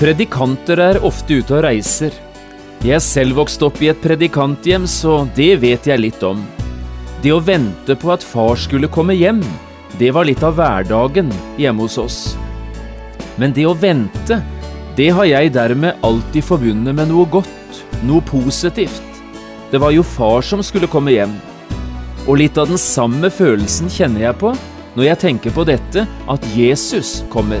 Predikanter er ofte ute og reiser. Jeg er selv vokst opp i et predikanthjem, så det vet jeg litt om. Det å vente på at far skulle komme hjem, det var litt av hverdagen hjemme hos oss. Men det å vente, det har jeg dermed alltid forbundet med noe godt, noe positivt. Det var jo far som skulle komme hjem. Og litt av den samme følelsen kjenner jeg på når jeg tenker på dette at Jesus kommer.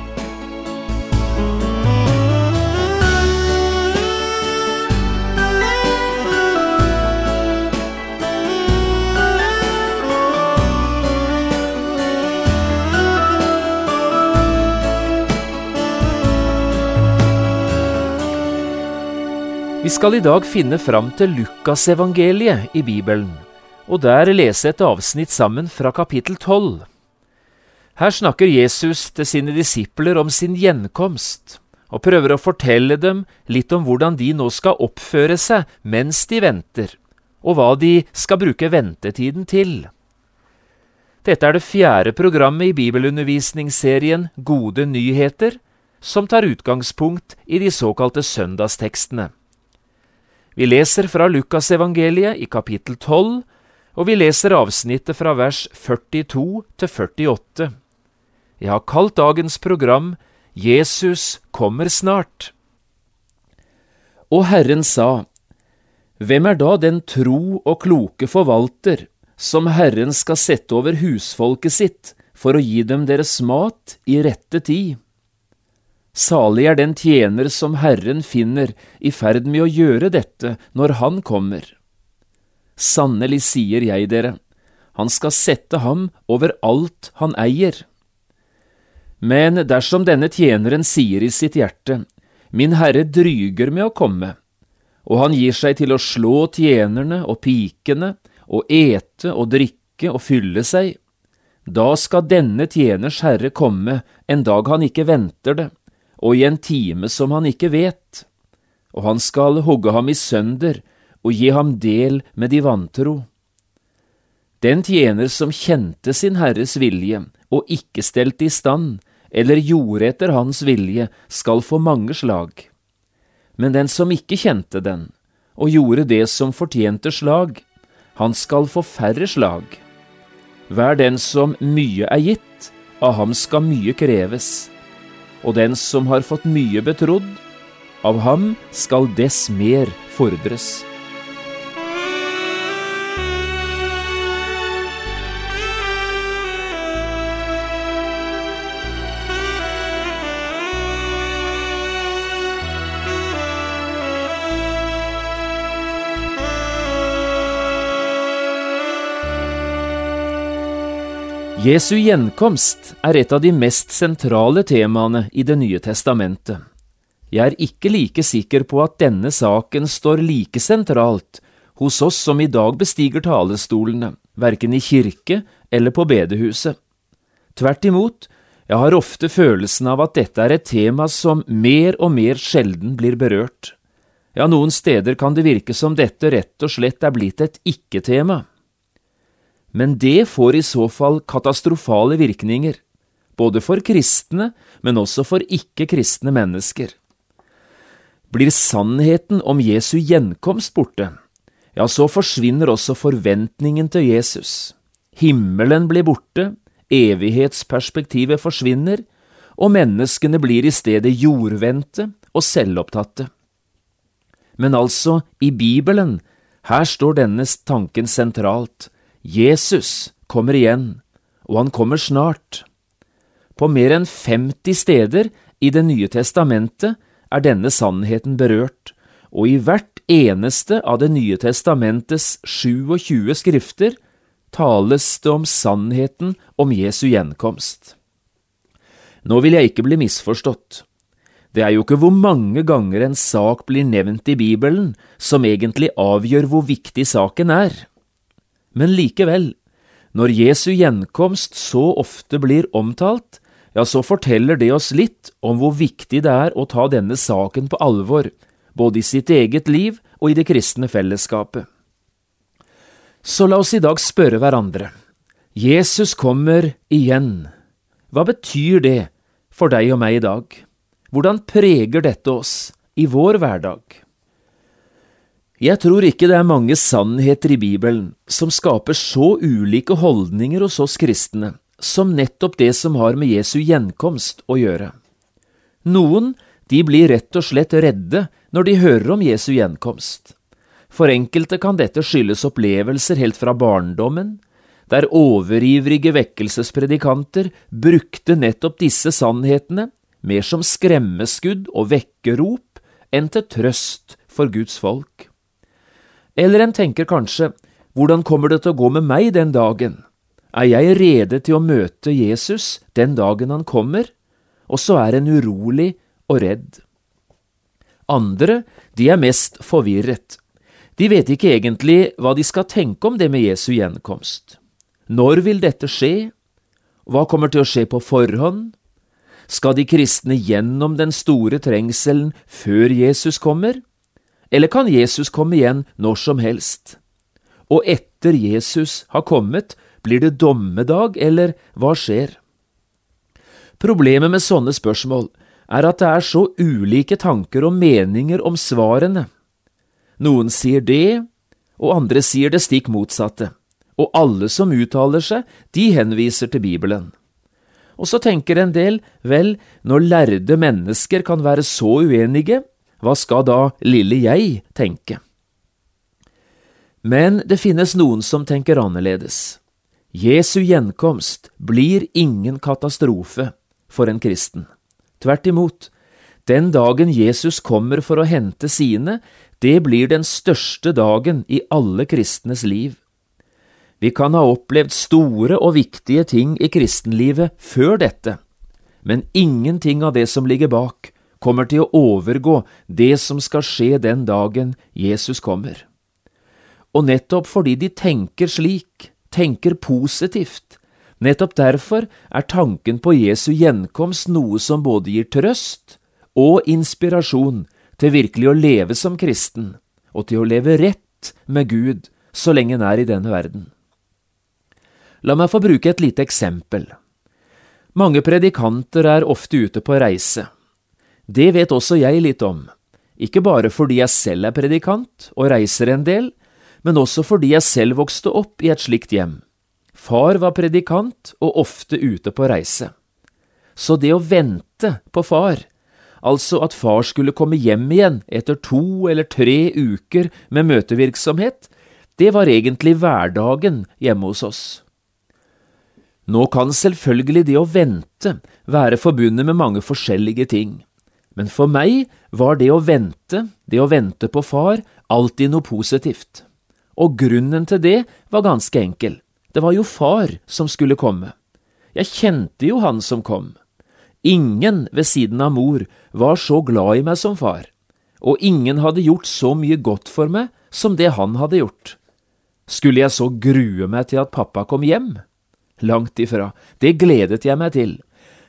Vi skal i dag finne fram til Lukasevangeliet i Bibelen, og der lese et avsnitt sammen fra kapittel 12. Her snakker Jesus til sine disipler om sin gjenkomst, og prøver å fortelle dem litt om hvordan de nå skal oppføre seg mens de venter, og hva de skal bruke ventetiden til. Dette er det fjerde programmet i bibelundervisningsserien Gode nyheter, som tar utgangspunkt i de såkalte søndagstekstene. Vi leser fra Lukasevangeliet i kapittel 12, og vi leser avsnittet fra vers 42 til 48. Jeg har kalt dagens program Jesus kommer snart. Og Herren sa, Hvem er da den tro og kloke forvalter som Herren skal sette over husfolket sitt for å gi dem deres mat i rette tid? Salig er den tjener som Herren finner i ferd med å gjøre dette når Han kommer. Sannelig sier jeg dere, han skal sette ham over alt han eier. Men dersom denne tjeneren sier i sitt hjerte, Min Herre dryger med å komme, og han gir seg til å slå tjenerne og pikene og ete og drikke og fylle seg, da skal denne tjeners herre komme en dag han ikke venter det og i en time som han ikke vet, og han skal hogge ham i sønder og gi ham del med de vantro. Den tjener som kjente sin Herres vilje og ikke stelte i stand, eller gjorde etter hans vilje, skal få mange slag. Men den som ikke kjente den, og gjorde det som fortjente slag, han skal få færre slag. Hver den som mye er gitt, av ham skal mye kreves og den som har fått mye betrodd, av ham skal dess mer fordres. Jesu gjenkomst er et av de mest sentrale temaene i Det nye testamentet. Jeg er ikke like sikker på at denne saken står like sentralt hos oss som i dag bestiger talestolene, verken i kirke eller på bedehuset. Tvert imot, jeg har ofte følelsen av at dette er et tema som mer og mer sjelden blir berørt. Ja, noen steder kan det virke som dette rett og slett er blitt et ikke-tema. Men det får i så fall katastrofale virkninger, både for kristne, men også for ikke-kristne mennesker. Blir sannheten om Jesu gjenkomst borte, ja, så forsvinner også forventningen til Jesus. Himmelen blir borte, evighetsperspektivet forsvinner, og menneskene blir i stedet jordvendte og selvopptatte. Men altså, i Bibelen, her står denne tanken sentralt Jesus kommer igjen, og han kommer snart. På mer enn 50 steder i Det nye testamentet er denne sannheten berørt, og i hvert eneste av Det nye testamentets 27 skrifter tales det om sannheten om Jesu gjenkomst. Nå vil jeg ikke bli misforstått. Det er jo ikke hvor mange ganger en sak blir nevnt i Bibelen som egentlig avgjør hvor viktig saken er. Men likevel, når Jesu gjenkomst så ofte blir omtalt, ja, så forteller det oss litt om hvor viktig det er å ta denne saken på alvor, både i sitt eget liv og i det kristne fellesskapet. Så la oss i dag spørre hverandre. Jesus kommer igjen. Hva betyr det for deg og meg i dag? Hvordan preger dette oss i vår hverdag? Jeg tror ikke det er mange sannheter i Bibelen som skaper så ulike holdninger hos oss kristne som nettopp det som har med Jesu gjenkomst å gjøre. Noen de blir rett og slett redde når de hører om Jesu gjenkomst. For enkelte kan dette skyldes opplevelser helt fra barndommen, der overivrige vekkelsespredikanter brukte nettopp disse sannhetene mer som skremmeskudd og vekkerrop enn til trøst for Guds folk. Eller en tenker kanskje, hvordan kommer det til å gå med meg den dagen? Er jeg rede til å møte Jesus den dagen han kommer? Og så er en urolig og redd. Andre, de er mest forvirret de vet ikke egentlig hva de skal tenke om det med Jesu gjenkomst. Når vil dette skje? Hva kommer til å skje på forhånd? Skal de kristne gjennom den store trengselen før Jesus kommer? Eller kan Jesus komme igjen når som helst? Og etter Jesus har kommet, blir det dommedag, eller hva skjer? Problemet med sånne spørsmål er at det er så ulike tanker og meninger om svarene. Noen sier det, og andre sier det stikk motsatte, og alle som uttaler seg, de henviser til Bibelen. Og så tenker en del, vel, når lærde mennesker kan være så uenige, hva skal da lille jeg tenke? Men det finnes noen som tenker annerledes. Jesu gjenkomst blir ingen katastrofe for en kristen. Tvert imot, den dagen Jesus kommer for å hente sine, det blir den største dagen i alle kristnes liv. Vi kan ha opplevd store og viktige ting i kristenlivet før dette, men ingenting av det som ligger bak, kommer til å overgå det som skal skje den dagen Jesus kommer. Og nettopp fordi de tenker slik, tenker positivt, nettopp derfor er tanken på Jesu gjenkomst noe som både gir trøst og inspirasjon til virkelig å leve som kristen, og til å leve rett med Gud så lenge en er i denne verden. La meg få bruke et lite eksempel. Mange predikanter er ofte ute på reise. Det vet også jeg litt om, ikke bare fordi jeg selv er predikant og reiser en del, men også fordi jeg selv vokste opp i et slikt hjem. Far var predikant og ofte ute på reise. Så det å vente på far altså at far skulle komme hjem igjen etter to eller tre uker med møtevirksomhet, det var egentlig hverdagen hjemme hos oss. Nå kan selvfølgelig det å vente være forbundet med mange forskjellige ting, men for meg var det å vente, det å vente på far, alltid noe positivt. Og grunnen til det var ganske enkel, det var jo far som skulle komme. Jeg kjente jo han som kom. Ingen ved siden av mor var så glad i meg som far, og ingen hadde gjort så mye godt for meg som det han hadde gjort. Skulle jeg så grue meg til at pappa kom hjem? Langt ifra, det gledet jeg meg til.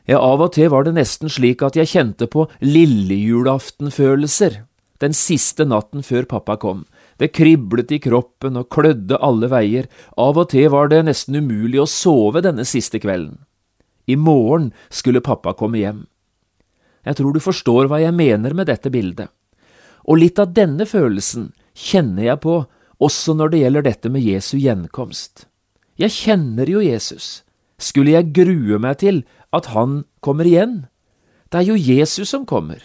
Ja, av og til var det nesten slik at jeg kjente på lillejulaftenfølelser den siste natten før pappa kom. Det kriblet i kroppen og klødde alle veier, av og til var det nesten umulig å sove denne siste kvelden. I morgen skulle pappa komme hjem. Jeg tror du forstår hva jeg mener med dette bildet. Og litt av denne følelsen kjenner jeg på også når det gjelder dette med Jesu gjenkomst. Jeg kjenner jo Jesus. Skulle jeg grue meg til at han kommer igjen? Det er jo Jesus som kommer.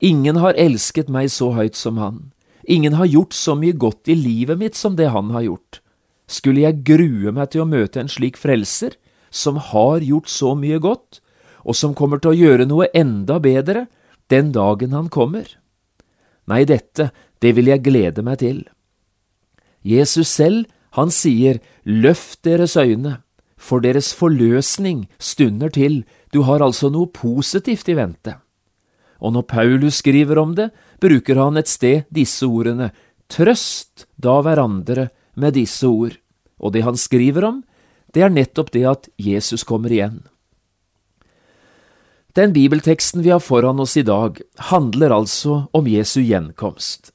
Ingen har elsket meg så høyt som han. Ingen har gjort så mye godt i livet mitt som det han har gjort. Skulle jeg grue meg til å møte en slik frelser, som har gjort så mye godt, og som kommer til å gjøre noe enda bedre den dagen han kommer. Nei, dette, det vil jeg glede meg til. Jesus selv, han sier, løft deres øyne, for deres forløsning stunder til, du har altså noe positivt i vente. og når Paulus skriver om det, bruker han et sted disse ordene, trøst da hverandre med disse ord. Og det han skriver om, det er nettopp det at Jesus kommer igjen. Den bibelteksten vi har foran oss i dag, handler altså om Jesu gjenkomst.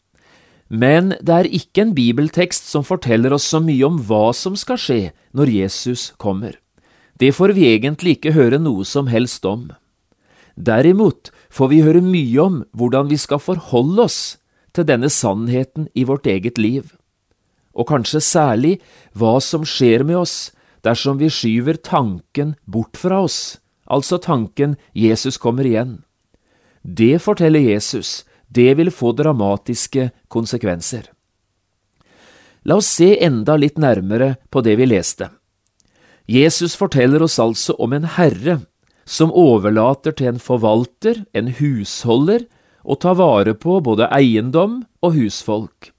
Men det er ikke en bibeltekst som forteller oss så mye om hva som skal skje når Jesus kommer. Det får vi egentlig ikke høre noe som helst om. Derimot får vi høre mye om hvordan vi skal forholde oss til denne sannheten i vårt eget liv, og kanskje særlig hva som skjer med oss dersom vi skyver tanken bort fra oss, altså tanken Jesus kommer igjen. Det forteller Jesus, det vil få dramatiske konsekvenser. La oss se enda litt nærmere på det vi leste. Jesus forteller oss altså om en herre som overlater til en forvalter, en husholder, å ta vare på både eiendom og husfolk.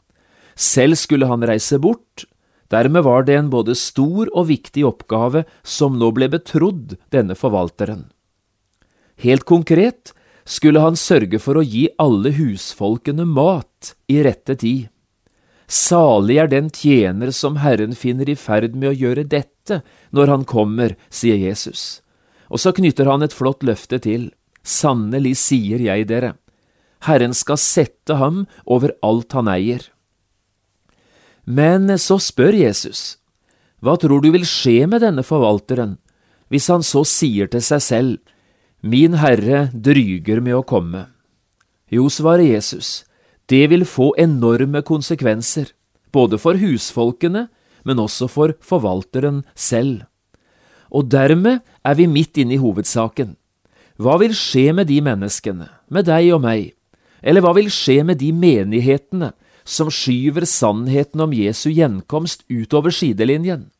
Selv skulle han reise bort, dermed var det en både stor og viktig oppgave som nå ble betrodd denne forvalteren. Helt konkret skulle han sørge for å gi alle husfolkene mat i rette tid. Salig er den tjener som Herren finner i ferd med å gjøre dette når han kommer, sier Jesus. Og så knytter han et flott løfte til. Sannelig sier jeg dere, Herren skal sette ham over alt han eier. Men så spør Jesus, hva tror du vil skje med denne forvalteren, hvis han så sier til seg selv, Min Herre dryger med å komme? Jo, svarer Jesus, det vil få enorme konsekvenser, både for husfolkene, men også for forvalteren selv. Og dermed er vi midt inne i hovedsaken. Hva vil skje med de menneskene, med deg og meg, eller hva vil skje med de menighetene som skyver sannheten om Jesu gjenkomst utover sidelinjen?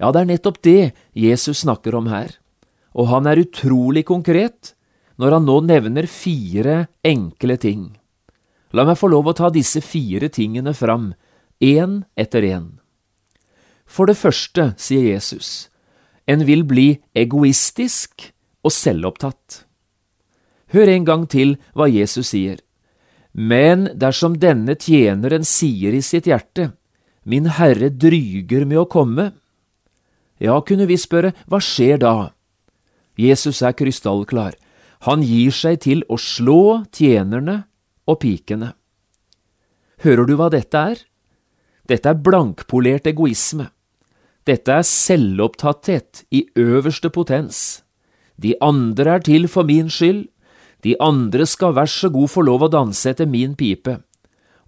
Ja, det er nettopp det Jesus snakker om her, og han er utrolig konkret når han nå nevner fire enkle ting. La meg få lov å ta disse fire tingene fram, én etter én. For det første, sier Jesus, en vil bli egoistisk og selvopptatt. Hør en gang til hva Jesus sier. Men dersom denne tjeneren sier i sitt hjerte, Min Herre dryger med å komme, ja, kunne vi spørre, hva skjer da? Jesus er krystallklar. Han gir seg til å slå tjenerne og pikene. Hører du hva dette er? Dette er blankpolert egoisme. Dette er selvopptatthet i øverste potens. De andre er til for min skyld, de andre skal vær så god få lov å danse etter min pipe.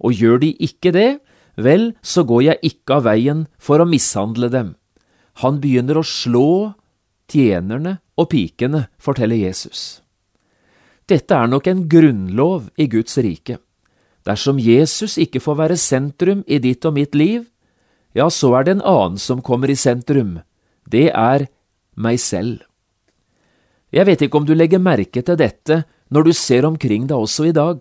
Og gjør de ikke det, vel, så går jeg ikke av veien for å mishandle dem. Han begynner å slå tjenerne og pikene, forteller Jesus. Dette er nok en grunnlov i Guds rike. Dersom Jesus ikke får være sentrum i ditt og mitt liv, ja, så er det en annen som kommer i sentrum. Det er meg selv. Jeg vet ikke om du legger merke til dette når du ser omkring deg også i dag.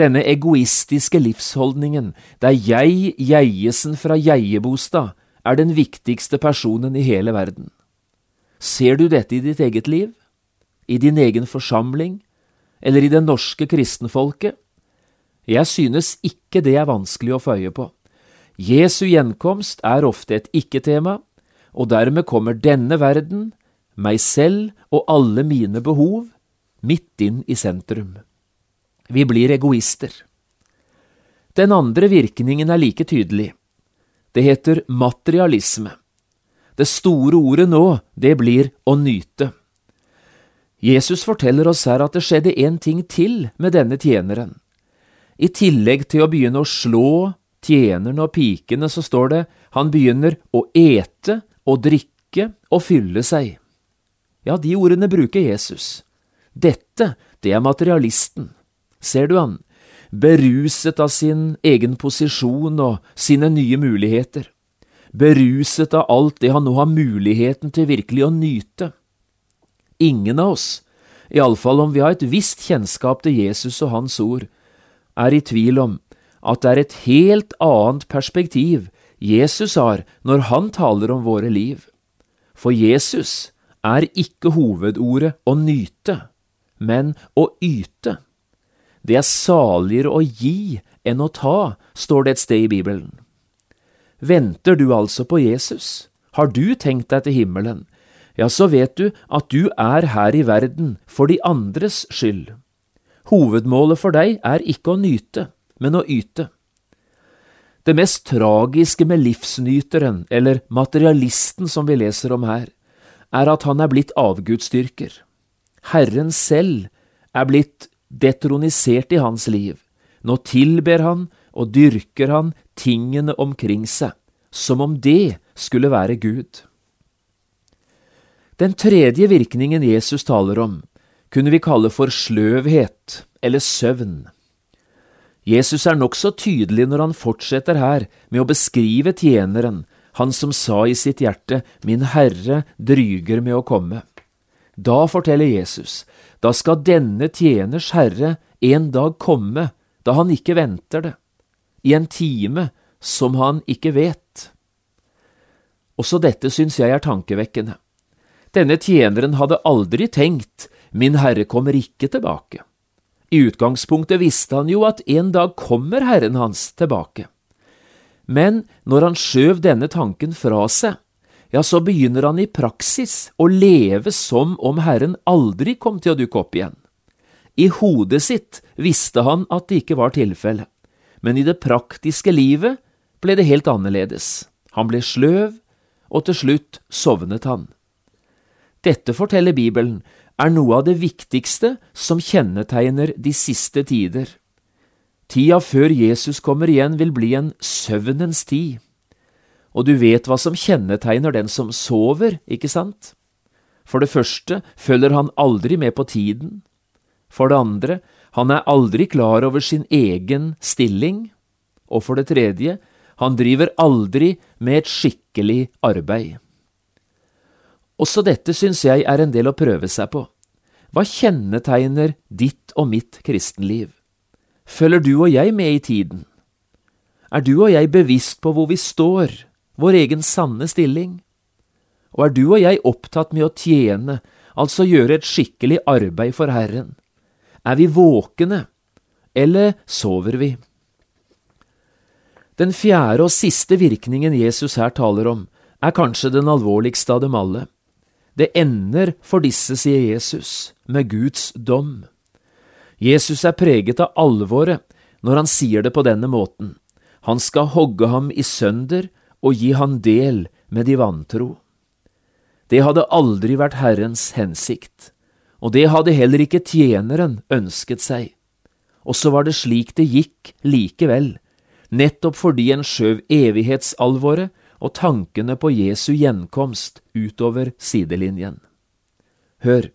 Denne egoistiske livsholdningen, der jeg, Jeiesen fra Jeiebostad, er den viktigste personen i hele verden. Ser du dette i ditt eget liv? I din egen forsamling? Eller i det norske kristenfolket? Jeg synes ikke det er vanskelig å få øye på. Jesu gjenkomst er ofte et ikke-tema, og dermed kommer denne verden, meg selv og alle mine behov, midt inn i sentrum. Vi blir egoister. Den andre virkningen er like tydelig. Det heter materialisme. Det store ordet nå, det blir å nyte. Jesus forteller oss her at det skjedde en ting til med denne tjeneren. I tillegg til å begynne å slå, tjenerne og pikene, så står det han begynner å ete og drikke og fylle seg. Ja, de ordene bruker Jesus. Dette, det er materialisten. Ser du han? Beruset av sin egen posisjon og sine nye muligheter. Beruset av alt det han nå har muligheten til virkelig å nyte. Ingen av oss, iallfall om vi har et visst kjennskap til Jesus og hans ord, er i tvil om at det er et helt annet perspektiv Jesus har når han taler om våre liv. For Jesus er ikke hovedordet å nyte, men å yte. Det er saligere å gi enn å ta, står det et sted i Bibelen. Venter du altså på Jesus? Har du tenkt deg til himmelen? Ja, så vet du at du er her i verden for de andres skyld. Hovedmålet for deg er ikke å nyte, men å yte. Det mest tragiske med livsnyteren, eller materialisten som vi leser om her, er at han er blitt avgudsdyrker. Herren selv er blitt detronisert i hans liv. Nå tilber han og dyrker han tingene omkring seg, som om det skulle være Gud. Den tredje virkningen Jesus taler om, kunne vi kalle for sløvhet eller søvn. Jesus er nokså tydelig når han fortsetter her med å beskrive tjeneren, han som sa i sitt hjerte, Min Herre dryger med å komme. Da forteller Jesus, da skal denne tjeners herre en dag komme, da han ikke venter det, i en time som han ikke vet. Også dette syns jeg er tankevekkende. Denne tjeneren hadde aldri tenkt Min Herre kommer ikke tilbake. I utgangspunktet visste han jo at en dag kommer Herren hans tilbake. Men når han skjøv denne tanken fra seg, ja, så begynner han i praksis å leve som om Herren aldri kom til å dukke opp igjen. I hodet sitt visste han at det ikke var tilfellet, men i det praktiske livet ble det helt annerledes. Han ble sløv, og til slutt sovnet han. Dette forteller Bibelen er noe av det viktigste som kjennetegner de siste tider. Tida før Jesus kommer igjen vil bli en søvnens tid og du vet hva som kjennetegner den som sover, ikke sant? For det første følger han aldri med på tiden. For det andre, han er aldri klar over sin egen stilling. Og for det tredje, han driver aldri med et skikkelig arbeid. Også dette syns jeg er en del å prøve seg på. Hva kjennetegner ditt og mitt kristenliv? Følger du og jeg med i tiden? Er du og jeg bevisst på hvor vi står? vår egen sanne stilling? Og er du og jeg opptatt med å tjene, altså gjøre et skikkelig arbeid for Herren? Er vi våkne, eller sover vi? Den fjerde og siste virkningen Jesus her taler om, er kanskje den alvorligste av dem alle. Det ender for disse, sier Jesus, med Guds dom. Jesus er preget av alvoret når han sier det på denne måten. Han skal hogge ham i sønder og gi han del med de vantro. Det hadde aldri vært Herrens hensikt, og det hadde heller ikke tjeneren ønsket seg. Og så var det slik det gikk likevel, nettopp fordi en skjøv evighetsalvoret og tankene på Jesu gjenkomst utover sidelinjen. Hør,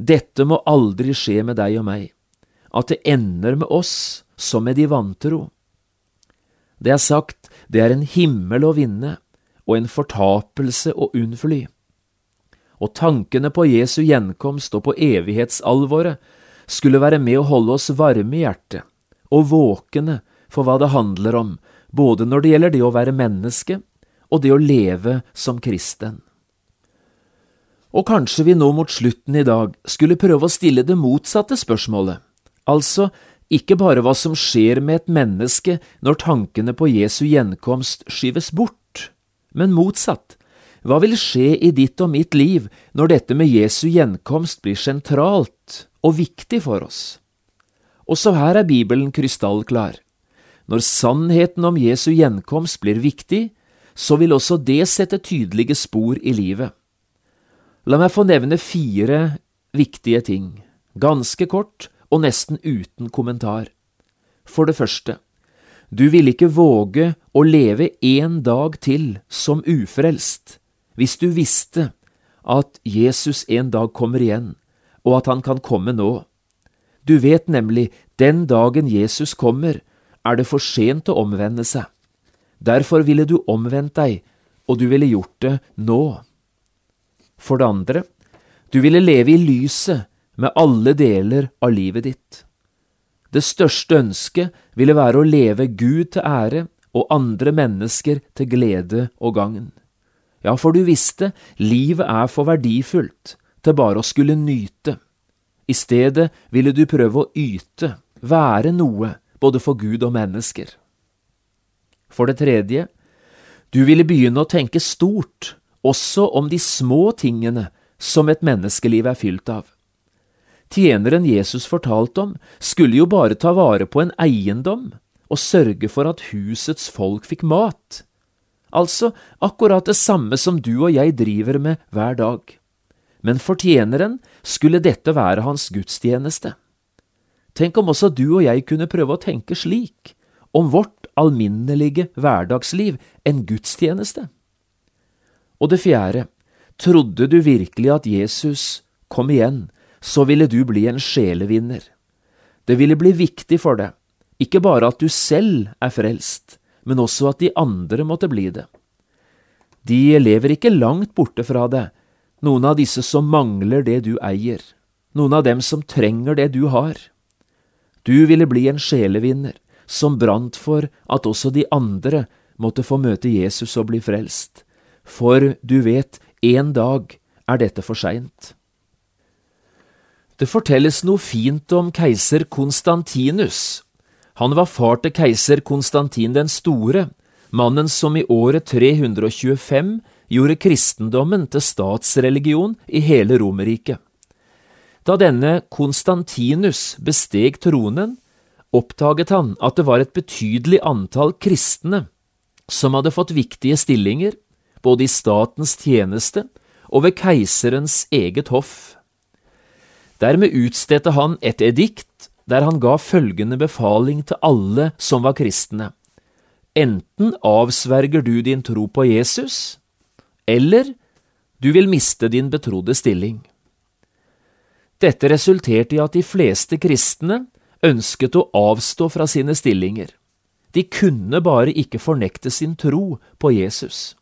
dette må aldri skje med deg og meg, at det ender med oss som med de vantro. Det er sagt det er en himmel å vinne og en fortapelse å unnfly. Og tankene på Jesu gjenkomst og på evighetsalvoret skulle være med å holde oss varme i hjertet og våkne for hva det handler om, både når det gjelder det å være menneske og det å leve som kristen. Og kanskje vi nå mot slutten i dag skulle prøve å stille det motsatte spørsmålet, altså ikke bare hva som skjer med et menneske når tankene på Jesu gjenkomst skyves bort, men motsatt. Hva vil skje i ditt og mitt liv når dette med Jesu gjenkomst blir sentralt og viktig for oss? Også her er Bibelen krystallklar. Når sannheten om Jesu gjenkomst blir viktig, så vil også det sette tydelige spor i livet. La meg få nevne fire viktige ting, ganske kort, og nesten uten kommentar. For det første, du vil ikke våge å leve en dag til som ufrelst hvis du visste at Jesus en dag kommer igjen, og at han kan komme nå. Du vet nemlig, den dagen Jesus kommer, er det for sent å omvende seg. Derfor ville du omvendt deg, og du ville gjort det nå. For det andre, du ville leve i lyset med alle deler av livet ditt. Det største ønsket ville være å leve Gud til ære og andre mennesker til glede og gagn. Ja, for du visste, livet er for verdifullt til bare å skulle nyte. I stedet ville du prøve å yte, være noe, både for Gud og mennesker. For det tredje, du ville begynne å tenke stort, også om de små tingene som et menneskeliv er fylt av. Tjeneren Jesus fortalte om, skulle jo bare ta vare på en eiendom og sørge for at husets folk fikk mat. Altså akkurat det samme som du og jeg driver med hver dag. Men for tjeneren skulle dette være hans gudstjeneste. Tenk om også du og jeg kunne prøve å tenke slik, om vårt alminnelige hverdagsliv, en gudstjeneste. Og det fjerde, trodde du virkelig at Jesus kom igjen så ville du bli en sjelevinner. Det ville bli viktig for deg, ikke bare at du selv er frelst, men også at de andre måtte bli det. De lever ikke langt borte fra deg, noen av disse som mangler det du eier, noen av dem som trenger det du har. Du ville bli en sjelevinner, som brant for at også de andre måtte få møte Jesus og bli frelst, for du vet, en dag er dette for seint. Det fortelles noe fint om keiser Konstantinus. Han var far til keiser Konstantin den store, mannen som i året 325 gjorde kristendommen til statsreligion i hele Romerriket. Da denne Konstantinus besteg tronen, oppdaget han at det var et betydelig antall kristne som hadde fått viktige stillinger, både i statens tjeneste og ved keiserens eget hoff. Dermed utstedte han et edikt der han ga følgende befaling til alle som var kristne. Enten avsverger du din tro på Jesus, eller du vil miste din betrodde stilling. Dette resulterte i at de fleste kristne ønsket å avstå fra sine stillinger. De kunne bare ikke fornekte sin tro på Jesus.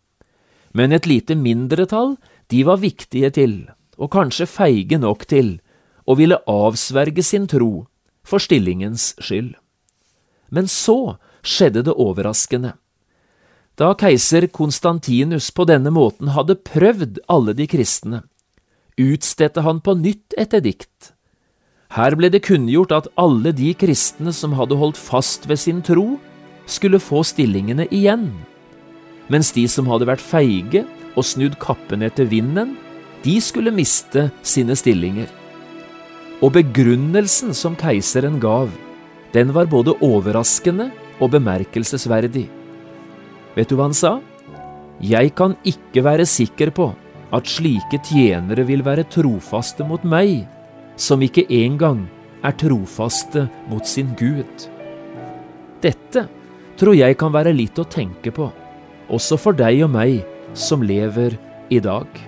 Men et lite mindretall, de var viktige til, og kanskje feige nok til, og ville avsverge sin tro for stillingens skyld. Men så skjedde det overraskende. Da keiser Konstantinus på denne måten hadde prøvd alle de kristne, utstedte han på nytt et edikt. Her ble det kunngjort at alle de kristne som hadde holdt fast ved sin tro, skulle få stillingene igjen, mens de som hadde vært feige og snudd kappen etter vinden, de skulle miste sine stillinger og begrunnelsen som keiseren gav, den var både overraskende og bemerkelsesverdig. Vet du hva han sa? Jeg kan ikke være sikker på at slike tjenere vil være trofaste mot meg, som ikke engang er trofaste mot sin Gud. Dette tror jeg kan være litt å tenke på, også for deg og meg som lever i dag.